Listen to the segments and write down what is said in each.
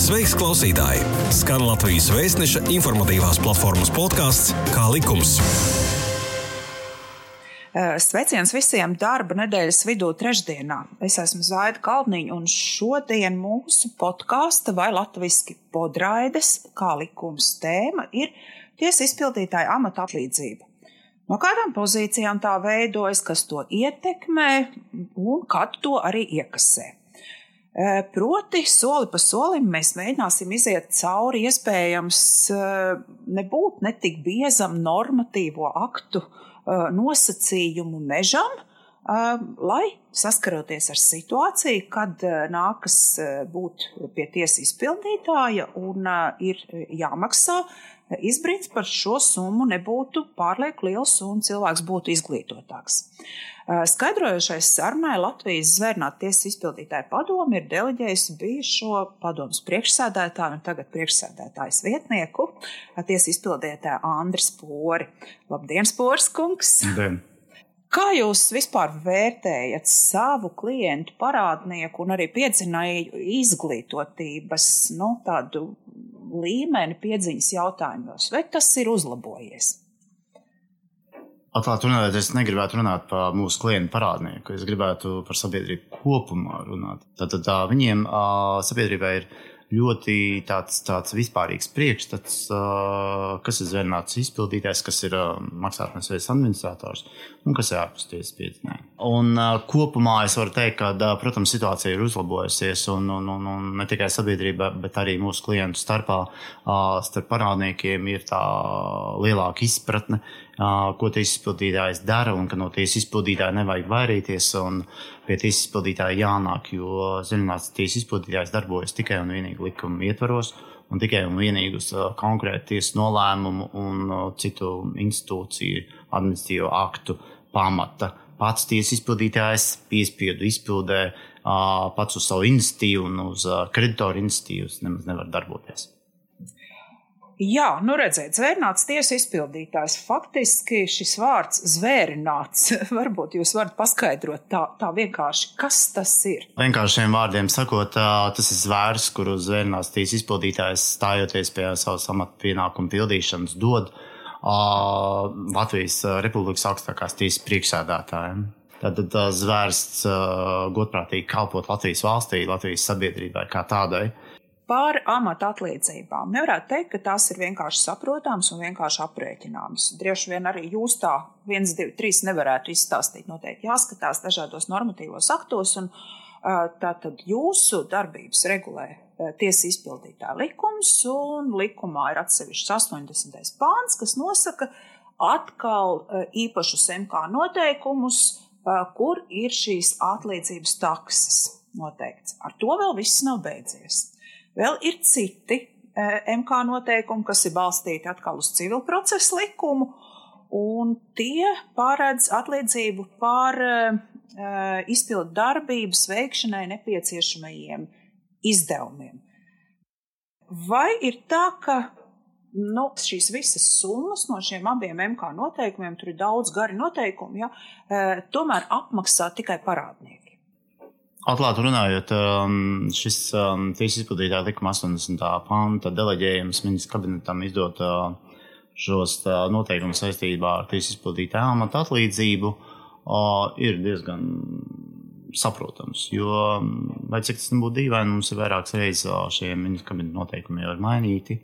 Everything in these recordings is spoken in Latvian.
Sveiks, klausītāji! Skan Latvijas vēstneša informatīvās platformas podkāsts Kā likums. Sveiciens visiem darba nedēļas vidū, trešdienā. Es esmu Zaida Kalniņa, un šodien mūsu podkāsta vai latviešu podraides, kā likums tēma, ir tiesa izpildītāja amata atlīdzība. No kādām pozīcijām tā veidojas, kas to ietekmē un kad to arī iekasē. Proti, soli pa solim mēs mēģināsim iziet cauri iespējams nebūt netik biezam normatīvo aktu nosacījumu mežam, lai saskaroties ar situāciju, kad nākas būt pie tiesas izpildītāja un ir jāmaksā izbrīns par šo summu nebūtu pārlieku liels un cilvēks būtu izglītotāks. Skaidrojošais sarunai Latvijas zvērnāta tiesas izpildītāja padomu ir deleģējusi bijušo padomus priekšsēdētāju un tagad priekšsēdētājas vietnieku, tiesas izpildītāju Andris Pori. Labdien, Spors kungs! Labdien. Kā jūs vispār vērtējat savu klientu parādnieku un arī piedzināju izglītotības nu, tādu līmeni piedziņas jautājumos, vai tas ir uzlabojies? Atklāti runājot, es negribētu runāt par mūsu klientu parādnieku. Es gribētu par sabiedrību kopumā runāt. Tātad tā, viņiem sabiedrībai ir ļoti tāds, tāds vispārīgs priekšstats, kas ir zvērnāts izpildītājs, kas ir maksātnes veids administrators un kas ir ārpus tiesas piedzinājuma. Un kopumā es varu teikt, ka, protams, situācija ir uzlabojusies un, un, un, un ne tikai sabiedrībā, bet arī mūsu klientu starpā, starp parādniekiem ir tā lielāka izpratne ko tiesas izpildītājs dara, un ka no tiesas izpildītāja nevajag vairīties, un pie tiesas izpildītāja jānāk, jo zināms, tiesas izpildītājs darbojas tikai un vienīgi likuma ietvaros, un tikai un vienīgi uz konkrētu tiesas nolēmumu un citu institūciju administratīvo aktu pamata. Pats tiesas izpildītājs piespiedu izpildē pats uz savu iniciatīvu un uz kreditoru iniciatīvas nemaz nevar darboties. Jā, nu redziet, zvērnāts tiesa izpildītājs. Faktiski šis vārds zvērnāts, varbūt jūs varat paskaidrot tā, tā vienkārši, kas tas ir. Vienkāršiem vārdiem sakot, tas ir zvērs, kuru zvērnāts tiesa izpildītājs stājoties pie savas amata pienākumu pildīšanas dod Latvijas Republikas augstākās tiesas priekšsēdētājiem. Tad tas zvērsts godprātīgi kalpot Latvijas valstī, Latvijas sabiedrībai kā tādai. Par amata atlīdzībām. Nevarētu teikt, ka tās ir vienkārši saprotamas un vienkārši aprēķināmas. Droši vien arī jūs tā viens, divi, trīs nevarētu izstāstīt. Noteikti jāskatās dažādos normatīvos aktos, un tātad jūsu darbības regulē tiesa izpildītā likums, un likumā ir atsevišķs 80. pāns, kas nosaka atkal īpašus MK noteikumus, kur ir šīs atlīdzības takses noteikts. Ar to vēl viss nav beidzies. Vēl ir citi e, MK noteikumi, kas ir balstīti atkal uz civil procesu likumu, un tie paredz atlīdzību par e, e, izpildu darbības veikšanai nepieciešamajiem izdevumiem. Vai ir tā, ka nu, šīs visas summas no šiem abiem MK noteikumiem, tur ir daudz gari noteikumi, ja, tomēr apmaksā tikai parādnieki? Atklāti runājot, um, šis um, tiesas izpildītāja likuma 80. panta deleģējums ministrs kabinetam izdot uh, šos uh, noteikumus saistībā ar tiesas izpildītāju amatu atlīdzību uh, ir diezgan saprotams. Jo, um, lai cik tas nebūtu dīvaini, mums ir vairākas reizes šie ministra kabineta noteikumi jau ir mainīti.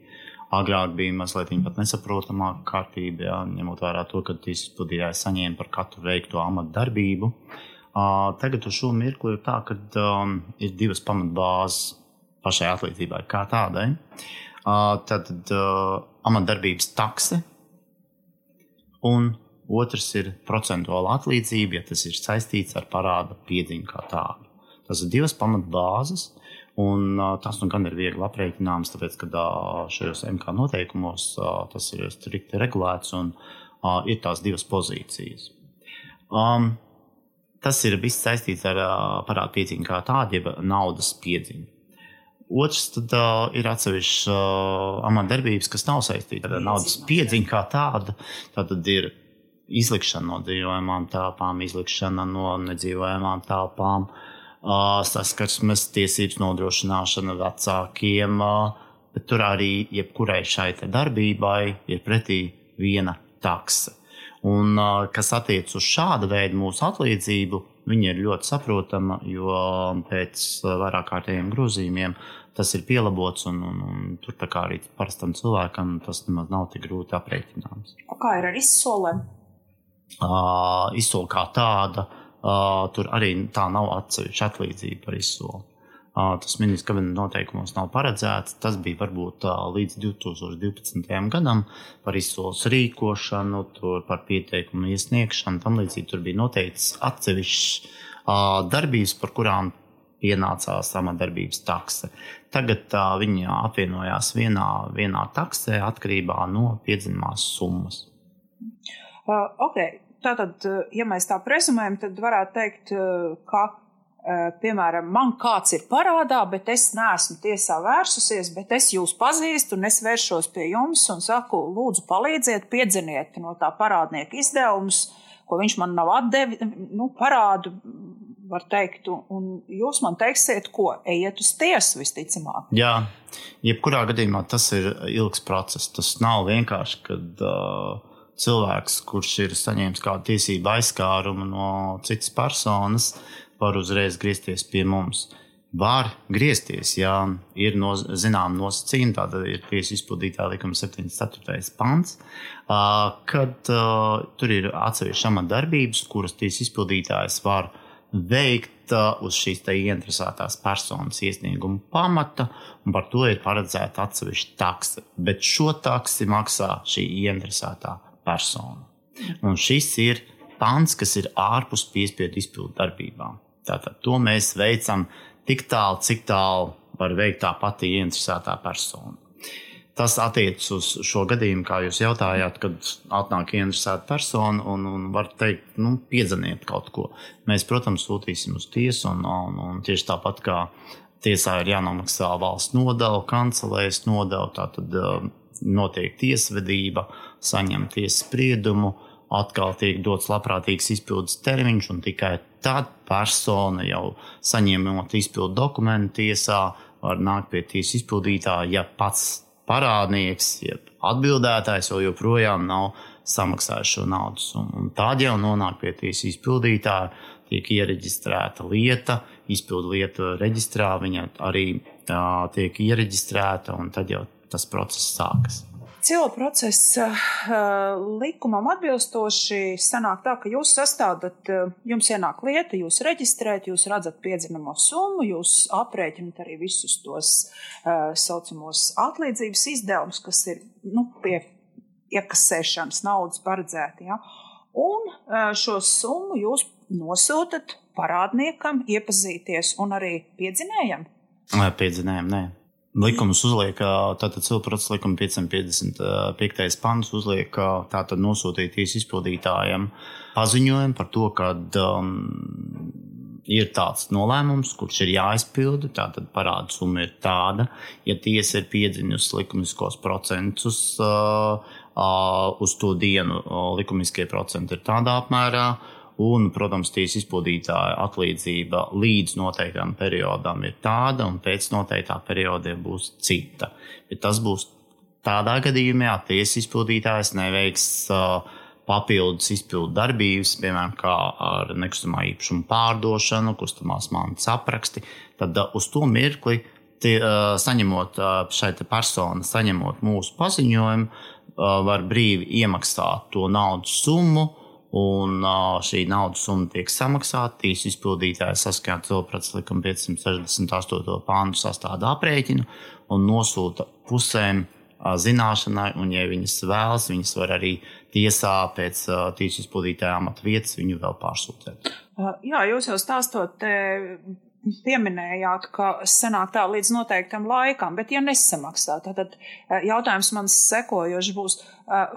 Agrāk bija mazliet nesaprotamāka kārtība, jā, ņemot vērā to, ka tiesas izpildītājs saņēma par katru veikto amatu darbību. Uh, Tagad uz šo mirkli ir tā, ka um, ir divas pamatbāzes pašai atlīdzībai kā tādai. Uh, tad uh, amatdarbības takse un otrs ir procentuāla atlīdzība, ja tas ir saistīts ar parāda piedziņu kā tādu. Tas ir divas pamatbāzes. Un, uh, tas nu gan ir viegli aprēķināms, tāpēc, ka uh, šajos MK noteikumos uh, tas ir strikti regulēts un uh, ir tās divas pozīcijas. Um, Tas ir viss saistīts ar parādu piedziņu kā tādu, jeb naudas piedziņu. Otrs tad, uh, ir atsevišķas uh, amatdarbības, kas nav saistītas ar naudas piedziņu kā tādu. Tad ir izlikšana no dzīvojamām telpām, izlikšana no nedzīvojamām telpām, saskarsmes tiesības nodrošināšana vecākiem, bet tur arī jebkurai šai darbībai ir pretī viena takse. Un, kas attiecas uz šādu veidu mūsu atlīdzību, viņa ir ļoti saprotama, jo pēc vairāk kārtējiem grozījumiem tas ir pielabots, un, un, un tur arī parastam cilvēkam tas nemaz nav tik grūti aprēķināms. Kā ir ar izsolēm? Uh, izsole kā tāda, uh, tur arī tā nav atsevišķa atlīdzība par izsoli. Tas ministrs kabineta noteikumos nav paredzēts. Tas bija varbūt līdz 2012. gadam par izsoles rīkošanu, par pieteikumu iesniegšanu. Tam līdzīgi tur bija noteikts atsevišķs darbības, par kurām pienācās amatdarbības takse. Tagad tā, viņa apvienojās vienā, vienā taksē atkarībā no piedzimās summas. Uh, okay. Tātad, ja mēs tā prezumējam, tad varētu teikt, ka piemēram, man kāds ir parādā, bet es neesmu tiesā vērsusies, bet es jūs pazīstu, un es vēršos pie jums un saku, lūdzu, palīdziet, piedziniet no tā parādnieka izdevumus, ko viņš man nav atdevis, nu, parādu, var teikt, un jūs man teiksiet, ko ejiet uz tiesu visticamāk. Jā, jebkurā gadījumā tas ir ilgs process. Tas nav vienkārši, kad uh, cilvēks, kurš ir saņēmis kādu tiesību aizskārumu no citas personas, uh, var uzreiz griezties pie mums. Var griezties, ja ir no, zinām nosacījumi, tāda ir tiesa izpildītā likuma 74. pants, kad tur ir atsevišķas amatdarbības, kuras tiesa izpildītājs var veikt uz šīs ieinteresētās personas iesnieguma pamata, un par to ir paredzēta atsevišķa taksa. Bet šo taksi maksā šī ieinteresētā persona. Un šis ir pants, kas ir ārpus piespiedu izpildu darbībām. Tātad to mēs veicam tik tālu, cik tālu var veikt tā pati ieinteresētā persona. Tas attiecas uz šo gadījumu, kā jūs jautājāt, kad atnāk ieinteresēta persona un, un var teikt, nu, piedzeniet kaut ko. Mēs, protams, sūtīsim uz tiesu, un, un, un tieši tāpat kā tiesā ir jānomaksā valsts nodeva, kancelēs nodeva, tā tad uh, notiek tiesvedība, saņem tiesas spriedumu, atkal tiek dots labprātīgs izpildes termiņš, un tikai tad persona jau saņemot izpildu dokumentu tiesā, var nākt pie tiesas izpildītāja, ja pats parādnieks, ja atbildētājs jau joprojām nav samaksājis šo naudu. Un tad jau nonāk pie tiesas izpildītāja, tiek iereģistrēta lieta, izpildu lietu reģistrā, viņa arī tā, tiek iereģistrēta, un tad jau tas process sākas. Civil procesa uh, likumam atbilstoši sanāk tā, ka jūs sastādat, uh, jums ienāk lieta, jūs reģistrējat, jūs redzat piedzinamo summu, jūs aprēķinat arī visus tos uh, saucamos atlīdzības izdevumus, kas ir nu, pie iekasēšanas naudas paredzēti. Ja? Un šo summu jūs nosūtat parādniekam, iepazīties un arī piedzinējam. Piedzinējam, nē. Likums uzliek, tātad cilvēks likuma 555. pants uzliek tātad nosūtīt tiesas izpildītājiem paziņojumu par to, ka um, ir tāds nolēmums, kurš ir jāizpilda. Tātad parāda summa ir tāda, ja tiesa ir piedziņusi likumiskos procentus uh, uh, uz to dienu, uh, likumiskie procenti ir tādā apmērā. Uh, Un, protams, tiesas izpildītāja atlīdzība līdz noteiktam periodam ir tāda, un pēc noteiktā perioda būs cita. Bet tas būs tādā gadījumā, ja tiesas izpildītājs neveiks uh, papildus izpildu darbības, piemēram, ar nekustamā īpašuma pārdošanu, kustamās mantas apraksti, tad uh, uz to mirkli tie, uh, saņemot uh, šai personai, saņemot mūsu paziņojumu, uh, var brīvi iemaksāt to naudas summu Un uh, šī naudas summa tiek samaksāta. Tīs izpildītājs saskaņā ar Cilvēks likuma 568. pāntu sastāda aprēķinu un nosūta pusēm uh, zināšanai, un, ja viņas vēlas, viņas var arī tiesā pēc uh, tīs izpildītāja amata vietas viņu vēl pārsūtīt. Jā, jūs jau stāstot, pieminējāt, ka sanāk tā līdz noteiktam laikam, bet ja nesamaksā, tad jautājums man sekojošs būs,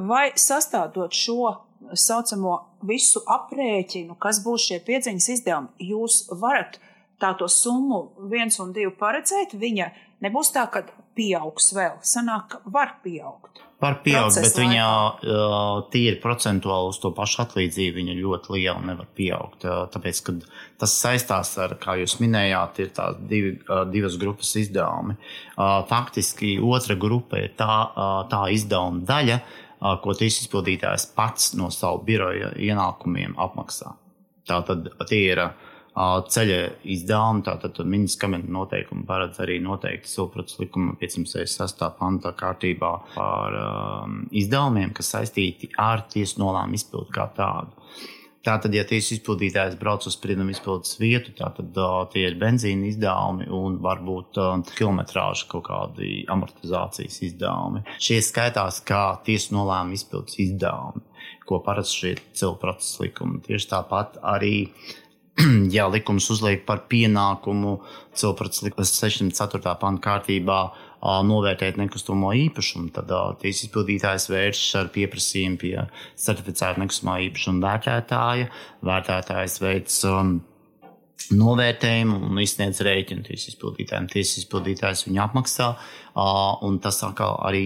vai sastādot šo saucamo visu aprēķinu, kas būs šie piedziņas izdevumi, jūs varat tā to summu viens un divi paredzēt, viņa nebūs tā, ka pieaugs vēl. Sanāk, var pieaugt. Var pieaugt, Procesa bet viņa uh, tīri procentuāli uz to pašu atlīdzību viņa ļoti liela nevar pieaugt. Uh, tāpēc, ka tas saistās ar, kā jūs minējāt, ir tās divi, uh, divas grupas izdevumi. Faktiski otra grupa ir tā, tā izdevuma daļa, ko tiesas izpildītājs pats no savu biroja ienākumiem apmaksā. Tā tad tie ir ceļa izdevumi, tātad ministrs kabineta noteikumi paredz arī noteikti silprotas likuma 568. panta kārtībā par um, izdevumiem, kas saistīti ar tiesu nolēmumu izpildu kā tādu. Tātad, ja tiesas izpildītājs brauc uz spriedumu izpildes vietu, tad uh, tie ir benzīna izdevumi un varbūt uh, kilometrāža kaut kādi amortizācijas izdevumi. Šie skaitās kā tiesu nolēmumu izpildes izdevumi, ko paredz šie cilvēks likumi. Tieši tāpat arī ja likums uzliek par pienākumu cilvēks 604. panta kārtībā novērtēt nekustamo īpašumu, tad tiesas izpildītājs vēršas ar pieprasījumu pie certificēta nekustamā īpašuma vērtētāja. Vērtētājs veids um, novērtējumu un izsniedz rēķinu tiesas izpildītājiem. Tiesas izpildītājs viņu apmaksā, un tas atkal arī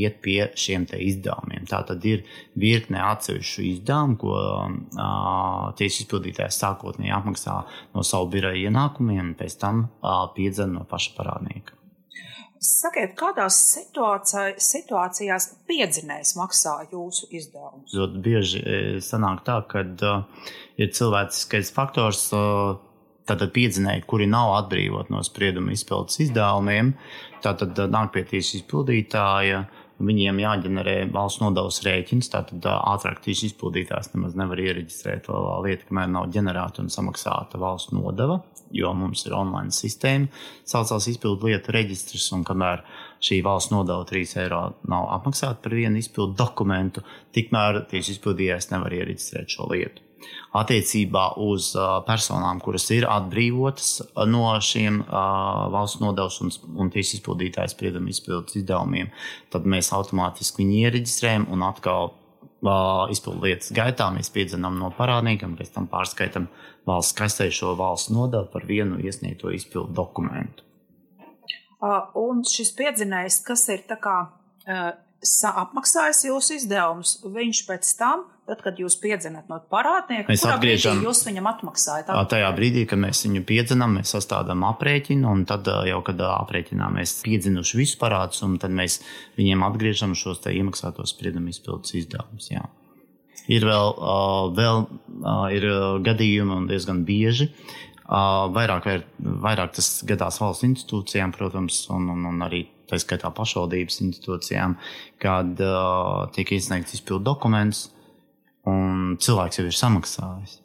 iet pie šiem izdevumiem. Tā tad ir virkne atsevišķu izdevumu, ko tiesas izpildītājs sākotnēji apmaksā no savu biroja ienākumiem, un pēc tam piedzen no paša parādnieka. Sakiet, kādās situācijās piedzinējs maksā jūsu izdevumus? Ļoti bieži sanāk tā, ka uh, ir cilvēciskais faktors, uh, Tātad piedzinēji, kuri nav atbrīvoti no sprieduma izpildes izdevumiem, tātad nāk pie tiesas izpildītāja. Viņiem jāģenerē valsts nodevas rēķins, tātad ātrāk tieši izpildītājs nemaz nevar iereģistrēt lietu, kamēr nav ģenerēta un samaksāta valsts nodeva, jo mums ir online sistēma, saucās izpildu lietu reģistrs, un kamēr šī valsts nodeva 3 eiro nav apmaksāta par vienu izpildu dokumentu, tikmēr tieši izpildījējs nevar iereģistrēt šo lietu attiecībā uz personām, kuras ir atbrīvotas no šiem valsts nodevs un, un tiesas izpildītājas sprieduma izpildes izdevumiem, tad mēs automātiski viņu iereģistrējam un atkal izpildu lietas gaitā mēs piedzinām no parādnieka un pēc tam pārskaitam valsts kastē šo valsts nodevu par vienu iesniegto izpildu dokumentu. Un šis piedzinējs, kas ir tā kā apmaksājis jūsu izdevumus, viņš pēc tam Tad, kad jūs piedzināt no parādnieka, mēs atgriežam jūs viņam atmaksājat. Tā. Tajā brīdī, kad mēs viņu piedzinām, mēs sastādām aprēķinu, un tad jau, kad aprēķinā mēs piedzinuši visu parādus, un tad mēs viņiem atgriežam šos te iemaksātos spriedumu izpildus izdevumus. Jā. Ir vēl, vēl ir gadījumi, un diezgan bieži. Vairāk, vairāk tas gadās valsts institūcijām, protams, un, un, un arī tā skaitā pašvaldības institūcijām, kad uh, tiek iesniegts izpildu dokuments, un cilvēks jau ir samaksājis.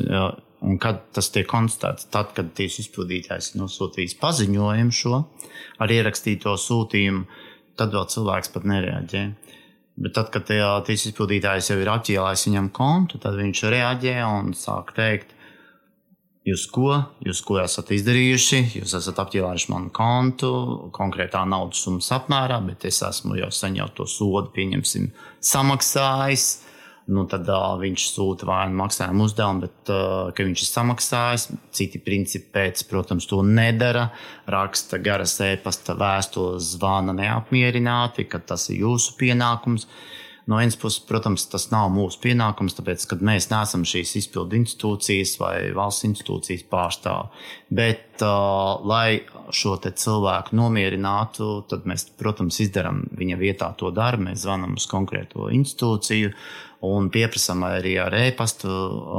Ja, un kad tas tiek konstatēts, tad, kad tiesu izpildītājs ir nosūtījis paziņojumu šo ar ierakstīto sūtījumu, tad vēl cilvēks pat nereaģē. Bet tad, kad tiesu izpildītājs jau ir atķēlājis viņam kontu, tad viņš reaģē un sāk teikt, Jūs ko, jūs ko esat izdarījuši? Jūs esat apķēlājuši manu kontu konkrētā naudas summas apmērā, bet es esmu jau jau to sodu, pieņemsim, samaksājis. Nu, tad uh, viņš sūta vai nu maksājumu uzdevumu, bet uh, viņš ir samaksājis. Citi principi pēc, protams, to nedara. Raksta garas e-pasta vēstules, zvana neapmierināti, ka tas ir jūsu pienākums. Uh, No vienas puses, protams, tas nav mūsu pienākums, tāpēc, ka mēs neesam šīs izpildu institūcijas vai valsts institūcijas pārstāvji. Bet, uh, lai šo cilvēku nomierinātu, tad mēs, protams, izdarām viņa vietā to darbu. Mēs zvanām uz konkrēto institūciju un pieprasām arī ar e-pastu,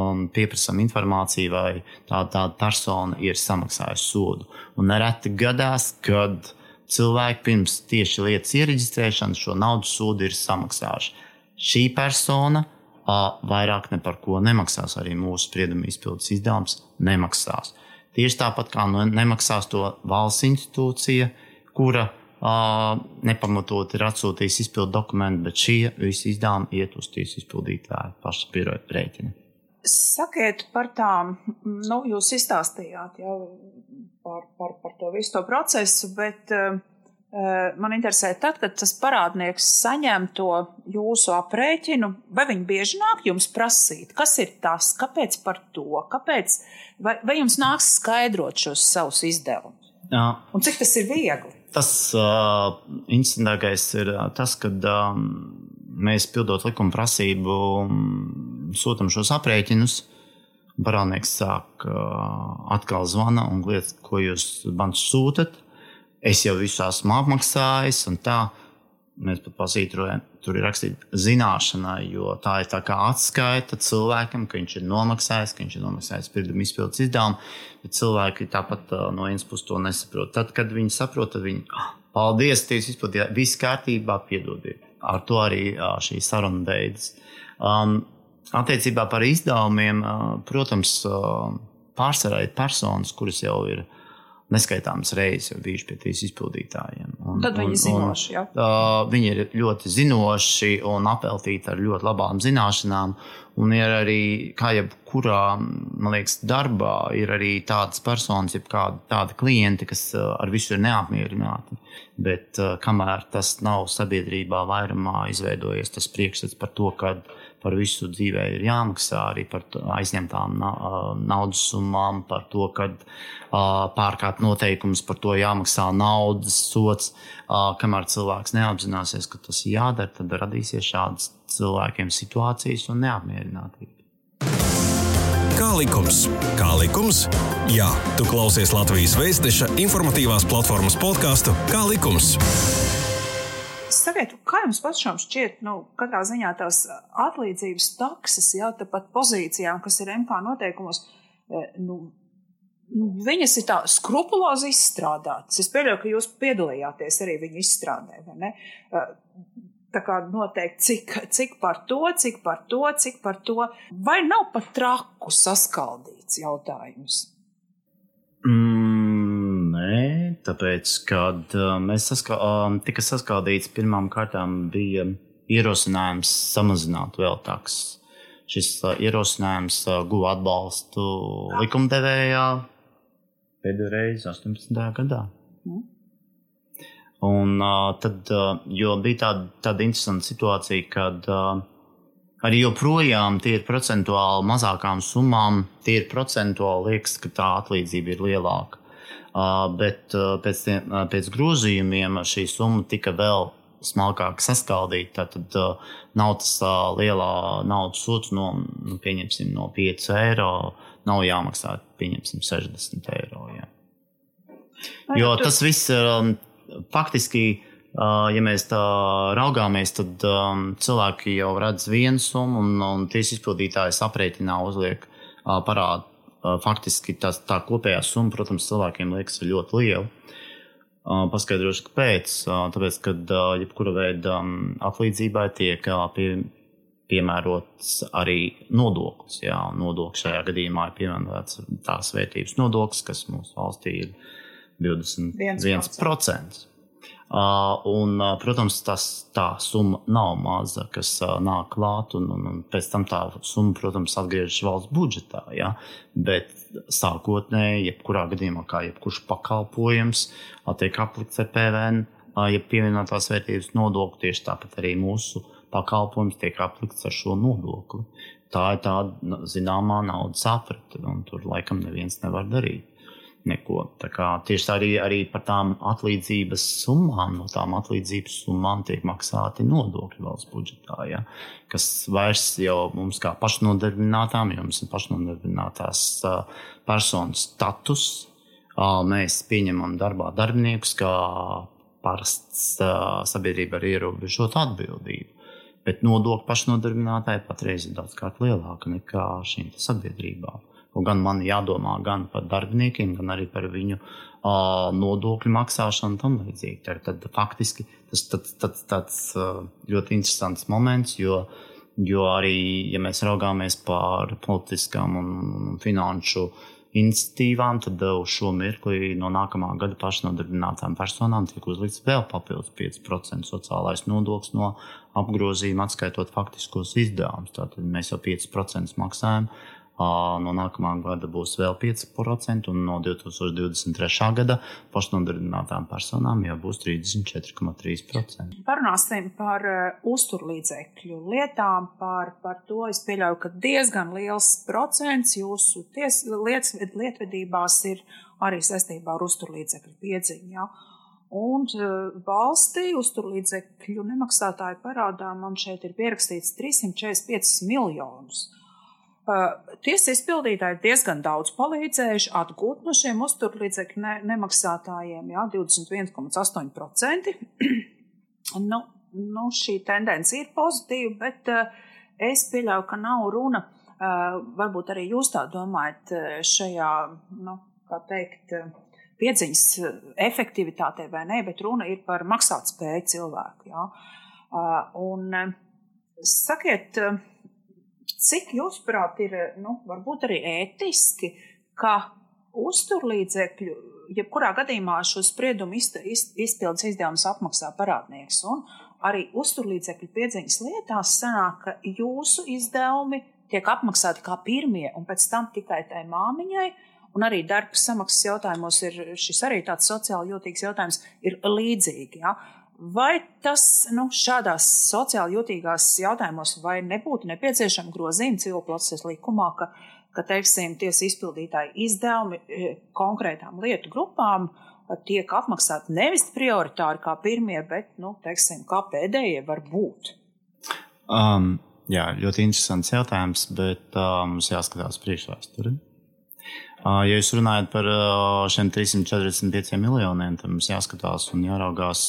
un pieprasām informāciju, vai tāda tā persona ir samaksājusi sodu. Un nereti gadās, kad cilvēki pirms tieši lietas iereģistrēšanas šo naudas sodu ir samaksājuši. Šī persona a, vairāk ne par ko nemaksās, arī mūsu sprieduma izpildes izdevums nemaksās. Tieši tāpat kā nemaksās to valsts institūcija, kura a, nepamatot ir atsūtījusi izpildu dokumentu, bet šie visi izdevumi iet uz tiesu izpildītāju paša biroja rēķina. Sakiet par tām, nu, jūs izstāstījāt jau par, par, par to visu to procesu, bet uh, Man interesē, tad, kad tas parādnieks saņem to jūsu aprēķinu, vai viņi bieži nāk jums prasīt, kas ir tas, kāpēc par to, kāpēc, vai, vai jums nāks skaidrot šos savus izdevumus? Jā. Un cik tas ir viegli? Tas uh, interesantākais ir tas, ka um, mēs pildot likuma prasību sūtām šos aprēķinus. Parādnieks sāk uh, atkal zvana un lieta, ko jūs man sūtat es jau visu esmu apmaksājis, un tā mēs pat pasītrojam, tur ir rakstīts zināšanai, jo tā ir tā kā atskaita cilvēkam, ka viņš ir nomaksājis, ka viņš ir nomaksājis pirkuma izpildes izdevumu, bet cilvēki tāpat no vienas puses to nesaprot. Tad, kad viņi saprot, tad viņi, ah, paldies, tiesa izpildījāt, viss kārtībā, piedodiet. Ar to arī šī saruna beidzas. Um, attiecībā par izdevumiem, protams, pārsvarā ir personas, kuras jau ir neskaitāmas reizes bijuši pie tīs izpildītājiem. Un, Tad viņi ir zinoši. Ja? Uh, viņi ir ļoti zinoši un apeltīti ar ļoti labām zināšanām. Un ir arī, kā jebkurā liekas, darbā, ir arī tādas personas, jeb kādi tādi klienti, kas ar visu ir neapmierināti. Bet uh, kamēr tas nav sabiedrībā vairumā izveidojies tas priekšstats par to, ka par visu dzīvē ir jāmaksā arī par aizņemtām naudas summām, par to, ka pārkāpt noteikumus, par to jāmaksā naudas sots. Kamēr cilvēks neapzināsies, ka tas ir jādara, tad radīsies šādas cilvēkiem situācijas un neapmierinātība. Kā likums? Kā likums? Jā, tu klausies Latvijas Vēstneša informatīvās platformas podkāstu Kā likums? Sakiet, kā jums pašam šķiet, nu, katrā ziņā tās atlīdzības takses, jau tāpat pozīcijām, kas ir MK noteikumos, nu, nu, viņas ir tā skrupulozi izstrādātas. Es pieļauju, ka jūs piedalījāties arī viņu izstrādē, vai ne? Tā kā noteikti, cik, cik par to, cik par to, cik par to. Vai nav pat traku saskaldīts jautājums? Mm, nē, tāpēc, kad uh, mēs saskā, uh, tika saskaldīts, pirmām kārtām bija ierosinājums samazināt vēl takses. Šis uh, ierosinājums guva atbalstu likumdevējā pēdējo reizi 18. gadā. Mm. Un tad, jo bija tāda, tāda interesanta situācija, kad arī joprojām tie ir procentuāli mazākām summām, tie ir procentuāli liekas, ka tā atlīdzība ir lielāka. Bet pēc, tiem, pēc grozījumiem šī summa tika vēl smalkāk saskaldīta. Tad nav tas lielā naudas sots, no, nu, pieņemsim, no 5 eiro. Nav jāmaksā, pieņemsim, 60 eiro. Jā. Jo tas viss ir faktiski ja mēs tā raugāmies, tad um, cilvēki jau redz vienu summu, un, un tiesas izpildītājs aprēķinā uzliek uh, parādu. Faktiski tā, tā kopējā summa, protams, cilvēkiem liekas ļoti liela. Uh, paskaidrošu, kāpēc. Uh, tāpēc, ka uh, jebkura veida atlīdzībai tiek pie, piemērots arī nodoklis. Jā, nodoklis šajā gadījumā ir piemērots tās vērtības nodoklis, kas mūsu valstī ir 21%. 1%. Un, protams, tas, tā summa nav maza, kas nāk klāt, un, un, un pēc tam tā summa, protams, atgriežas valsts budžetā. Ja? Bet sākotnēji, jebkurā gadījumā, kā jebkurš pakalpojums, tiek aplikts ar PVN, ja pievienotās vērtības nodokli, tieši tāpat arī mūsu pakalpojums tiek aplikts ar šo nodokli. Tā ir tāda zināmā naudas aprite, un tur laikam neviens nevar darīt neko. Tā kā, tieši tā arī, arī par tām atlīdzības summām, no tām atlīdzības summām tiek maksāti nodokļi valsts budžetā, ja, kas vairs jau mums kā pašnodarbinātām, jo mums ir pašnodarbinātās personas status. Mēs pieņemam darbā darbiniekus kā parasts sabiedrība ar ierobežotu atbildību. Bet nodokļu pašnodarbinātāji patreiz ir daudz lielāka nekā šīm sabiedrībām. Gan man jādomā gan par darbiniekiem, gan arī par viņu uh, nodokļu maksāšanu un tam līdzīgi. Tad, tad faktiski tas ir tāds, tāds ļoti interesants moments, jo, jo arī, ja mēs raugāmies par politiskām un finanšu iniciatīvām, tad uz šo mirkli no nākamā gada pašnodarbinātām personām tiek uzlikts vēl papildus 5% sociālais nodoklis no apgrozījuma, atskaitot faktiskos izdevumus. Tātad mēs jau 5% maksājam No nākamā gada būs vēl 5%, un no 2023. gada pašnodarbinātām personām jau būs 34,3%. Parunāsim par uzturlīdzekļu lietām. Par, par to es pieļauju, ka diezgan liels procents jūsu ties, liet, lietvedībās ir arī saistībā ar uzturlīdzekļu piedziņu. Ja? Un valstī uzturlīdzekļu nemaksātāju parādā man šeit ir pierakstīts 345 miljonus. Tiesas izpildītāji diezgan daudz palīdzējuši atgūt no šiem uzturlīdzekļu ne, nemaksātājiem, jā, 21,8%. nu, nu, šī tendence ir pozitīva, bet es pieļauju, ka nav runa, varbūt arī jūs tā domājat, šajā, nu, kā teikt, piedziņas efektivitātei vai nē, bet runa ir par maksātspēju cilvēku. Jā. Un sakiet, Cik jūsuprāt ir, nu, varbūt arī ētiski, ka uzturlīdzekļu, jebkurā gadījumā šo spriedumu izpildes izdevumus apmaksā parādnieks, un arī uzturlīdzekļu piedziņas lietās sanāk, ka jūsu izdevumi tiek apmaksāti kā pirmie, un pēc tam tikai tai māmiņai, un arī darba samaksas jautājumos ir šis arī tāds sociāli jūtīgs jautājums, ir līdzīgi. Ja? Vai tas nu, šādās sociāli jutīgās jautājumos nebūtu nepieciešama grozījuma civil procesa likumā, ka, ka teiksim, tiesa izpildītāji izdevumi e, konkrētām lietu grupām tiek apmaksāti nevis prioritāri kā pirmie, bet nu, teiksim, kā pēdējie var būt? Um, jā, ļoti interesants jautājums, bet uh, mums jāskatās priekšvēsturē. Ja jūs runājat par šiem 345 miljoniem, tad mums jāskatās un jāraugās,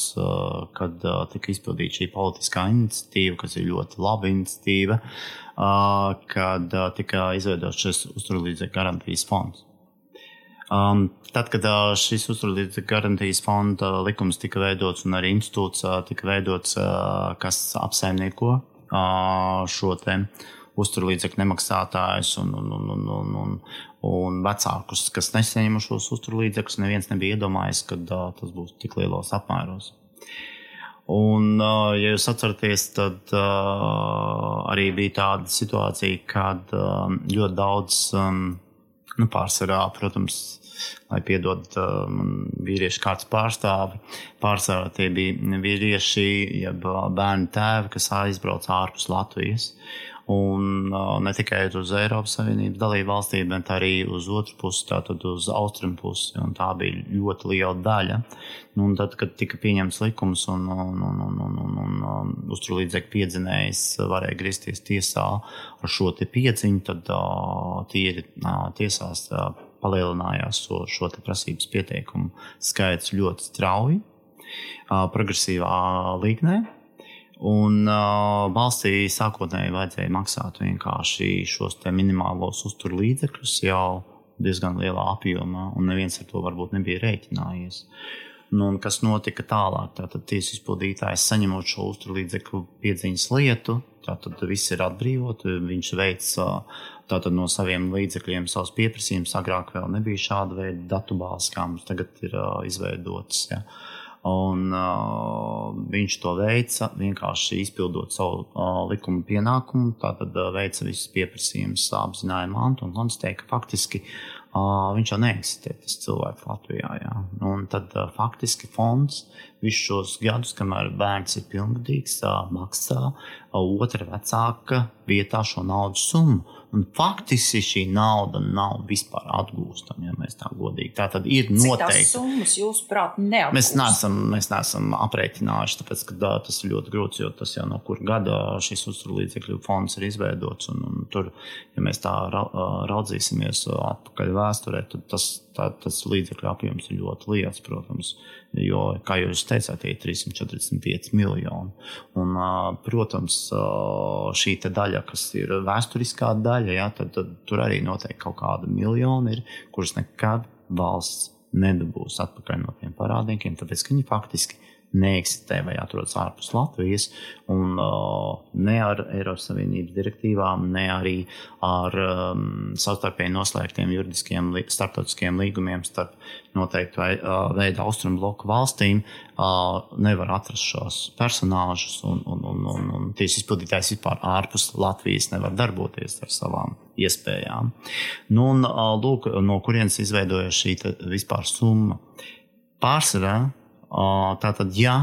kad tika izpildīta šī politiskā iniciatīva, kas ir ļoti laba iniciatīva, kad tika izveidots šis uzturlīdzekļu garantijas fonds. Um, tad, kad uh, šis uzturlīdzekļu garantijas fonda likums tika veidots un arī institūts uh, tika veidots, uh, kas apsaimnieko uh, šo te uzturlīdzekļu nemaksātājus un, un, un, un, un, un, un vecākus, kas nesaņem šos uzturlīdzekļus. Neviens nebija iedomājies, ka uh, tas būs tik lielos apmēros. Un, uh, ja jūs atceraties, tad uh, arī bija tāda situācija, kad uh, ļoti daudz, um, nu, pārsvarā, protams, lai piedod um, vīriešu kārtas pārstāvi, pārsvarā tie bija vīrieši, jeb bērnu tēvi, kas aizbrauca ārpus Latvijas. Un ne tikai uz Eiropas Savienības dalību valstīm, bet arī uz otru pusi, tātad uz austrumu pusi. Tā bija ļoti liela daļa. Nu, un tad, kad tika pieņemts likums un, un, un, un, un, un, un um, uzturlīdzekļu piedzinējs varēja griezties tiesā ar šo piedziņu, tad uh, tīri uh, tiesās uh, palielinājās šo, šo prasības pieteikumu skaits ļoti strauji, progresīvā līgnē. Un uh, valstī sākotnēji vajadzēja maksāt vienkārši šos minimālos uzturu līdzekļus jau diezgan lielā apjomā, un neviens ar to varbūt nebija rēķinājies. Nu, kas notika tālāk? Tātad tiesas izpildītājs saņemot šo uzturu līdzekļu piedziņas lietu, tātad viss ir atbrīvot, viņš veic tātad no saviem līdzekļiem savus pieprasījumus. Agrāk vēl nebija šāda veida datubāzes, kā mums tagad ir uh, izveidotas. Ja. Uh, Un, uh, viņš to veica vienkārši izpildot savu uh, likuma pienākumu. Tātad uh, veica visus pieprasījumus, apzināja mantu un konstatēja, ka faktiski uh, viņš jau neeksistē, tas cilvēks Latvijā. Jā. Un tad uh, faktiski fonds visus šos gadus, kamēr bērns ir pilngadīgs, uh, maksā otra vecāka vietā šo naudas summu. Un faktiski šī nauda nav vispār atgūstama, ja mēs tā godīgi. Tā tad ir noteikti. Summas jūs prāt? Mēs neesam, mēs neesam aprēķinājuši, tāpēc, ka tā, tas ir ļoti grūts, jo tas jau no kur gada šis uzturlīdzekļu fonds ir izveidots. Un, un tur, ja mēs tā ra, raudzīsimies atpakaļ vēsturē, tad tas, tā, tas līdzekļu apjoms ir ļoti liels, protams. Jo, kā jūs teicāt, ir 345 miljoni. Un, protams, šī daļa, kas ir vēsturiskā daļa, ja, tad, tad tur arī noteikti kaut kāda miljona ir, kuras nekad valsts nedabūs atpakaļ no tiem parādniekiem, tāpēc ka viņi faktiski neeksistē vai atrodas ārpus Latvijas, un uh, ne ar Eiropas Savienības direktīvām, ne arī ar um, savstarpēji noslēgtiem juridiskiem starptautiskiem līgumiem starp noteiktu vai, uh, veidu austrumu bloku valstīm uh, nevar atrast šos personāžus, un, un, un, un, un tiesas izpildītājs vispār ārpus Latvijas nevar darboties ar savām iespējām. Nu, un, uh, lūk, no kurienes izveidojas šī vispār summa. Pārsvarā Tātad, ja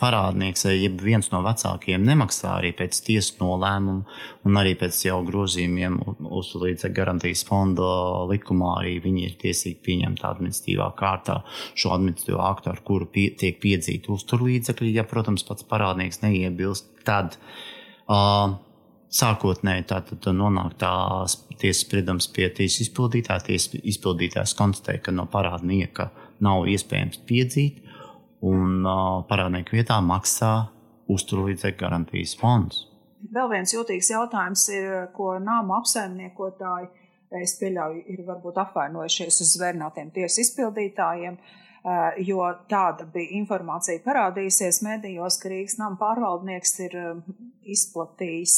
parādnieks vai viens no vecākiem nemaksā arī pēc tiesas nolēmuma, un arī pēc jau grozījumiem uz līdzekļu garantijas fonda likumā, arī viņi ir tiesīgi pieņemt administratīvā kārtā šo administratīvo aktu, ar kuru pie, tiek piedzīti uzturlīdzekļi. Ja, protams, pats parādnieks neiebilst, tad uh, sākotnēji tātad nonāk tās tiesas spriedums pie tiesas izpildītāja. Tiesas izpildītājs konstatē, ka no parādnieka nav iespējams piedzīt un uh, parādnieku vietā maksā uzturlīdzekļu garantijas fonds. Vēl viens jūtīgs jautājums ir, ko nāmu apsaimniekotāji, es pieļauju, ir varbūt apvainojušies uz zvērnātiem tiesu izpildītājiem, jo tāda bija informācija parādījusies medijos, ka Rīgas nama pārvaldnieks ir izplatījis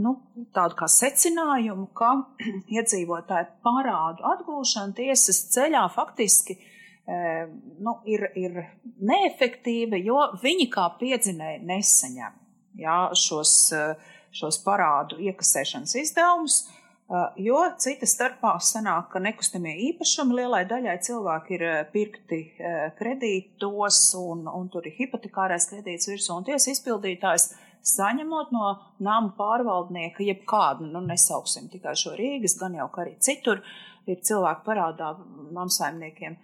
nu, tādu kā secinājumu, ka iedzīvotāju parādu atgūšana tiesas ceļā faktiski nu, ir, ir neefektīva, jo viņi kā piedzinēji nesaņem jā, šos, šos parādu iekasēšanas izdevumus. Jo cita starpā sanāk, ka nekustamie īpašumi lielai daļai cilvēki ir pirkti kredītos, un, un tur ir hipotekārais kredīts virsū, un tiesa izpildītājs saņemot no nama pārvaldnieka jebkādu, nu nesauksim tikai šo Rīgas, gan jau arī citur, ir cilvēki parādā namsaimniekiem.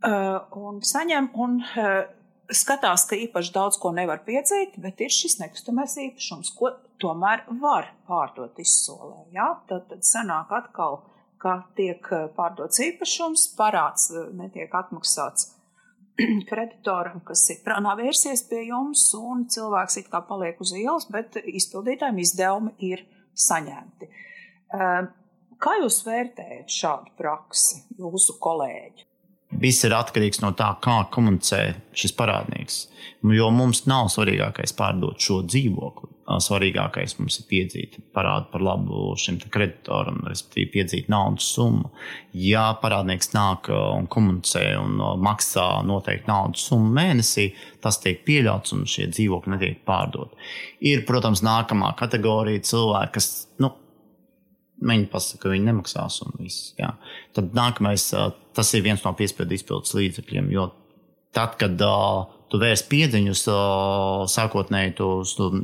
Uh, un saņem un uh, skatās, ka īpaši daudz ko nevar piedzīt, bet ir šis nekustamais īpašums, ko tomēr var pārdot izsolē. Ja? Tad, tad sanāk atkal, ka tiek uh, pārdots īpašums, parāds netiek atmaksāts kreditoram, kas ir vērsies pie jums, un cilvēks it kā paliek uz ielas, bet izpildītājiem izdevumi ir saņemti. Kā jūs vērtējat šādu praksi, jūsu kolēģi? Viss ir atkarīgs no tā, kā komunicē šis parādnieks. Jo mums nav svarīgākais pārdot šo dzīvokli. Svarīgākais mums ir piedzīt parādu par labu šim kreditoram, respektīvi piedzīt naudas summu. Ja parādnieks nāk un komunicē un maksā noteikti naudas summu mēnesī, tas tiek pieļauts un šie dzīvokļi netiek pārdoti. Ir, protams, nākamā kategorija cilvēki, kas nu, Viņi pasaka, ka viņi nemaksās. Viss, jā. Tad nākamais, tas ir viens no piespiedu izpildes līdzekļiem. Jo tad, kad uh, tu vērsi piedziņus, uh, sākotnēji tu uz uh,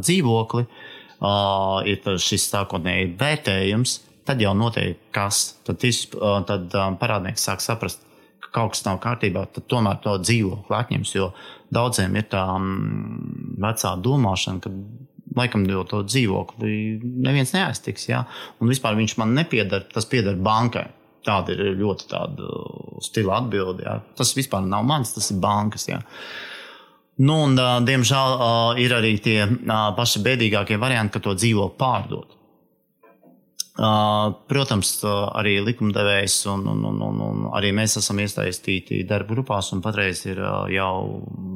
dzīvokli, uh, ir šis sākotnēji vērtējums, tad jau notiek kas. Tad, tis, uh, tad um, parādnieks sāk saprast, ka kaut kas nav kārtībā, tad tomēr to dzīvokli atņems. Jo daudziem ir tā um, vecā domāšana, ka laikam jau to dzīvokli neviens neaiztiks. Ja? Un vispār viņš man nepiedara, tas pieder bankai. Tāda ir ļoti tāda stila atbilde. Ja? Tas vispār nav mans, tas ir bankas. Ja? Nu, un, diemžēl ir arī tie paši bēdīgākie varianti, ka to dzīvokli pārdot. Protams, arī likumdevējs un, un, un, un, un arī mēs esam iesaistīti darba grupās, un patreiz ir jau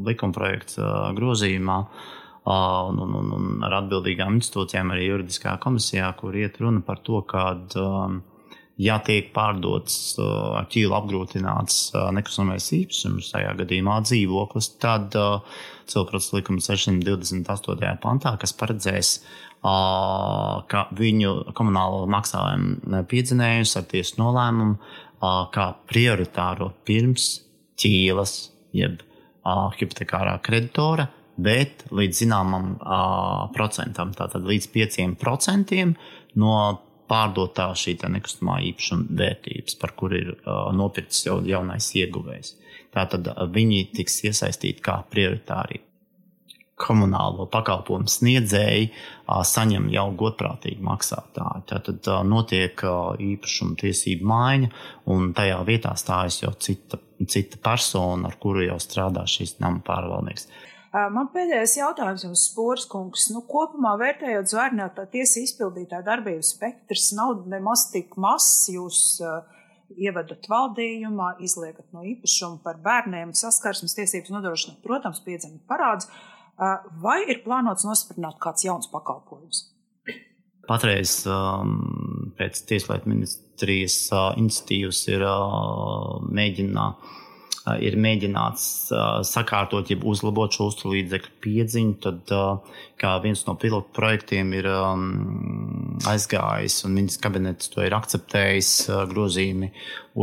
likumprojekts grozījumā, uh, un, un, un, un ar atbildīgām institūcijām, arī juridiskā komisijā, kur iet runa par to, um, ja tiek pārdots ar ķīlu apgrūtināts nekustamais īpašums, tajā gadījumā dzīvoklis, tad cilvēks likuma 628. pantā, kas paredzēs, ka viņu komunālo maksājumu piedzinējums ar tiesu nolēmumu kā prioritāro pirms ķīlas, jeb hipotekārā kreditora bet līdz zināmam uh, procentam, tātad līdz 5% no pārdotā šī nekustamā īpašuma vērtības, par kur ir uh, nopirkts jau jaunais ieguvējs. Tātad viņi tiks iesaistīti kā prioritāri. Komunālo pakalpojumu sniedzēji uh, saņem jau godprātīgi maksātāji. Tad uh, notiek uh, īpašuma tiesību maiņa, un tajā vietā stājas jau cita, cita persona, ar kuru jau strādā šīs nama pārvaldnieks. Man pēdējais jautājums jums, Spūrs kungs. Nu, kopumā vērtējot zvērnētā tiesa izpildītā darbības spektrs nav nemaz tik mazs. Jūs ievadat valdījumā, izliekat no īpašuma par bērniem, saskarsmes tiesības nodrošināt, protams, piedzimta parādus. Vai ir plānots nosprāstīt kāds jauns pakalpojums? Patreiz um, pēc Tieslietu ministrijas uh, iniciatīvas ir uh, mēģināt ir mēģināts sakārtot, jeb uzlabot šo uzturlīdzekļu piedziņu, tad kā viens no pilotu projektiem ir aizgājis un ministrs kabinets to ir akceptējis grozījumi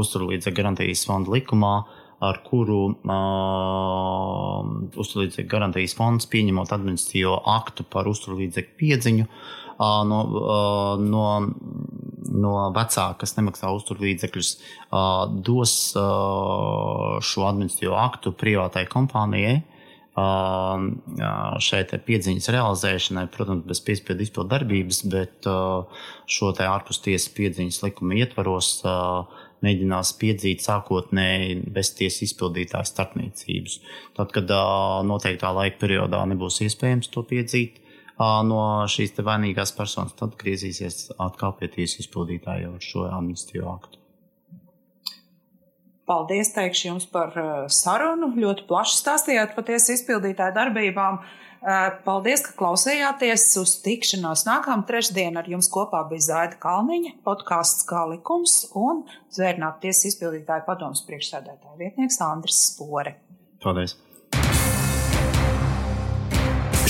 uzturlīdzekļu garantijas fonda likumā ar kuru uh, uzturlīdzekļu garantijas fonds pieņemot administratīvo aktu par uzturlīdzekļu piedziņu uh, no, uh, no no vecāka, kas nemaksā uzturlīdzekļus, dos šo administratīvo aktu privātai kompānijai. Šeit piedziņas realizēšanai, protams, bez piespiedu izpildu darbības, bet šo te ārpus tiesas piedziņas likuma ietvaros mēģinās piedzīt sākotnēji bez tiesas izpildītāja starpniecības. Tad, kad noteiktā laika periodā nebūs iespējams to piedzīt, no šīs vainīgās personas, tad griezīsies atkal pie tiesas izpildītāja ar šo amnestiju aktu. Paldies, teikšu jums par sarunu. Ļoti plaši stāstījāt par tiesas izpildītāju darbībām. Paldies, ka klausījāties uz tikšanos nākamā trešdiena. Ar jums kopā bija Zaida Kalniņa, podkāsts kā likums un zvērnāt tiesas izpildītāju padomus priekšsēdētāja vietnieks Andris Spore. Paldies!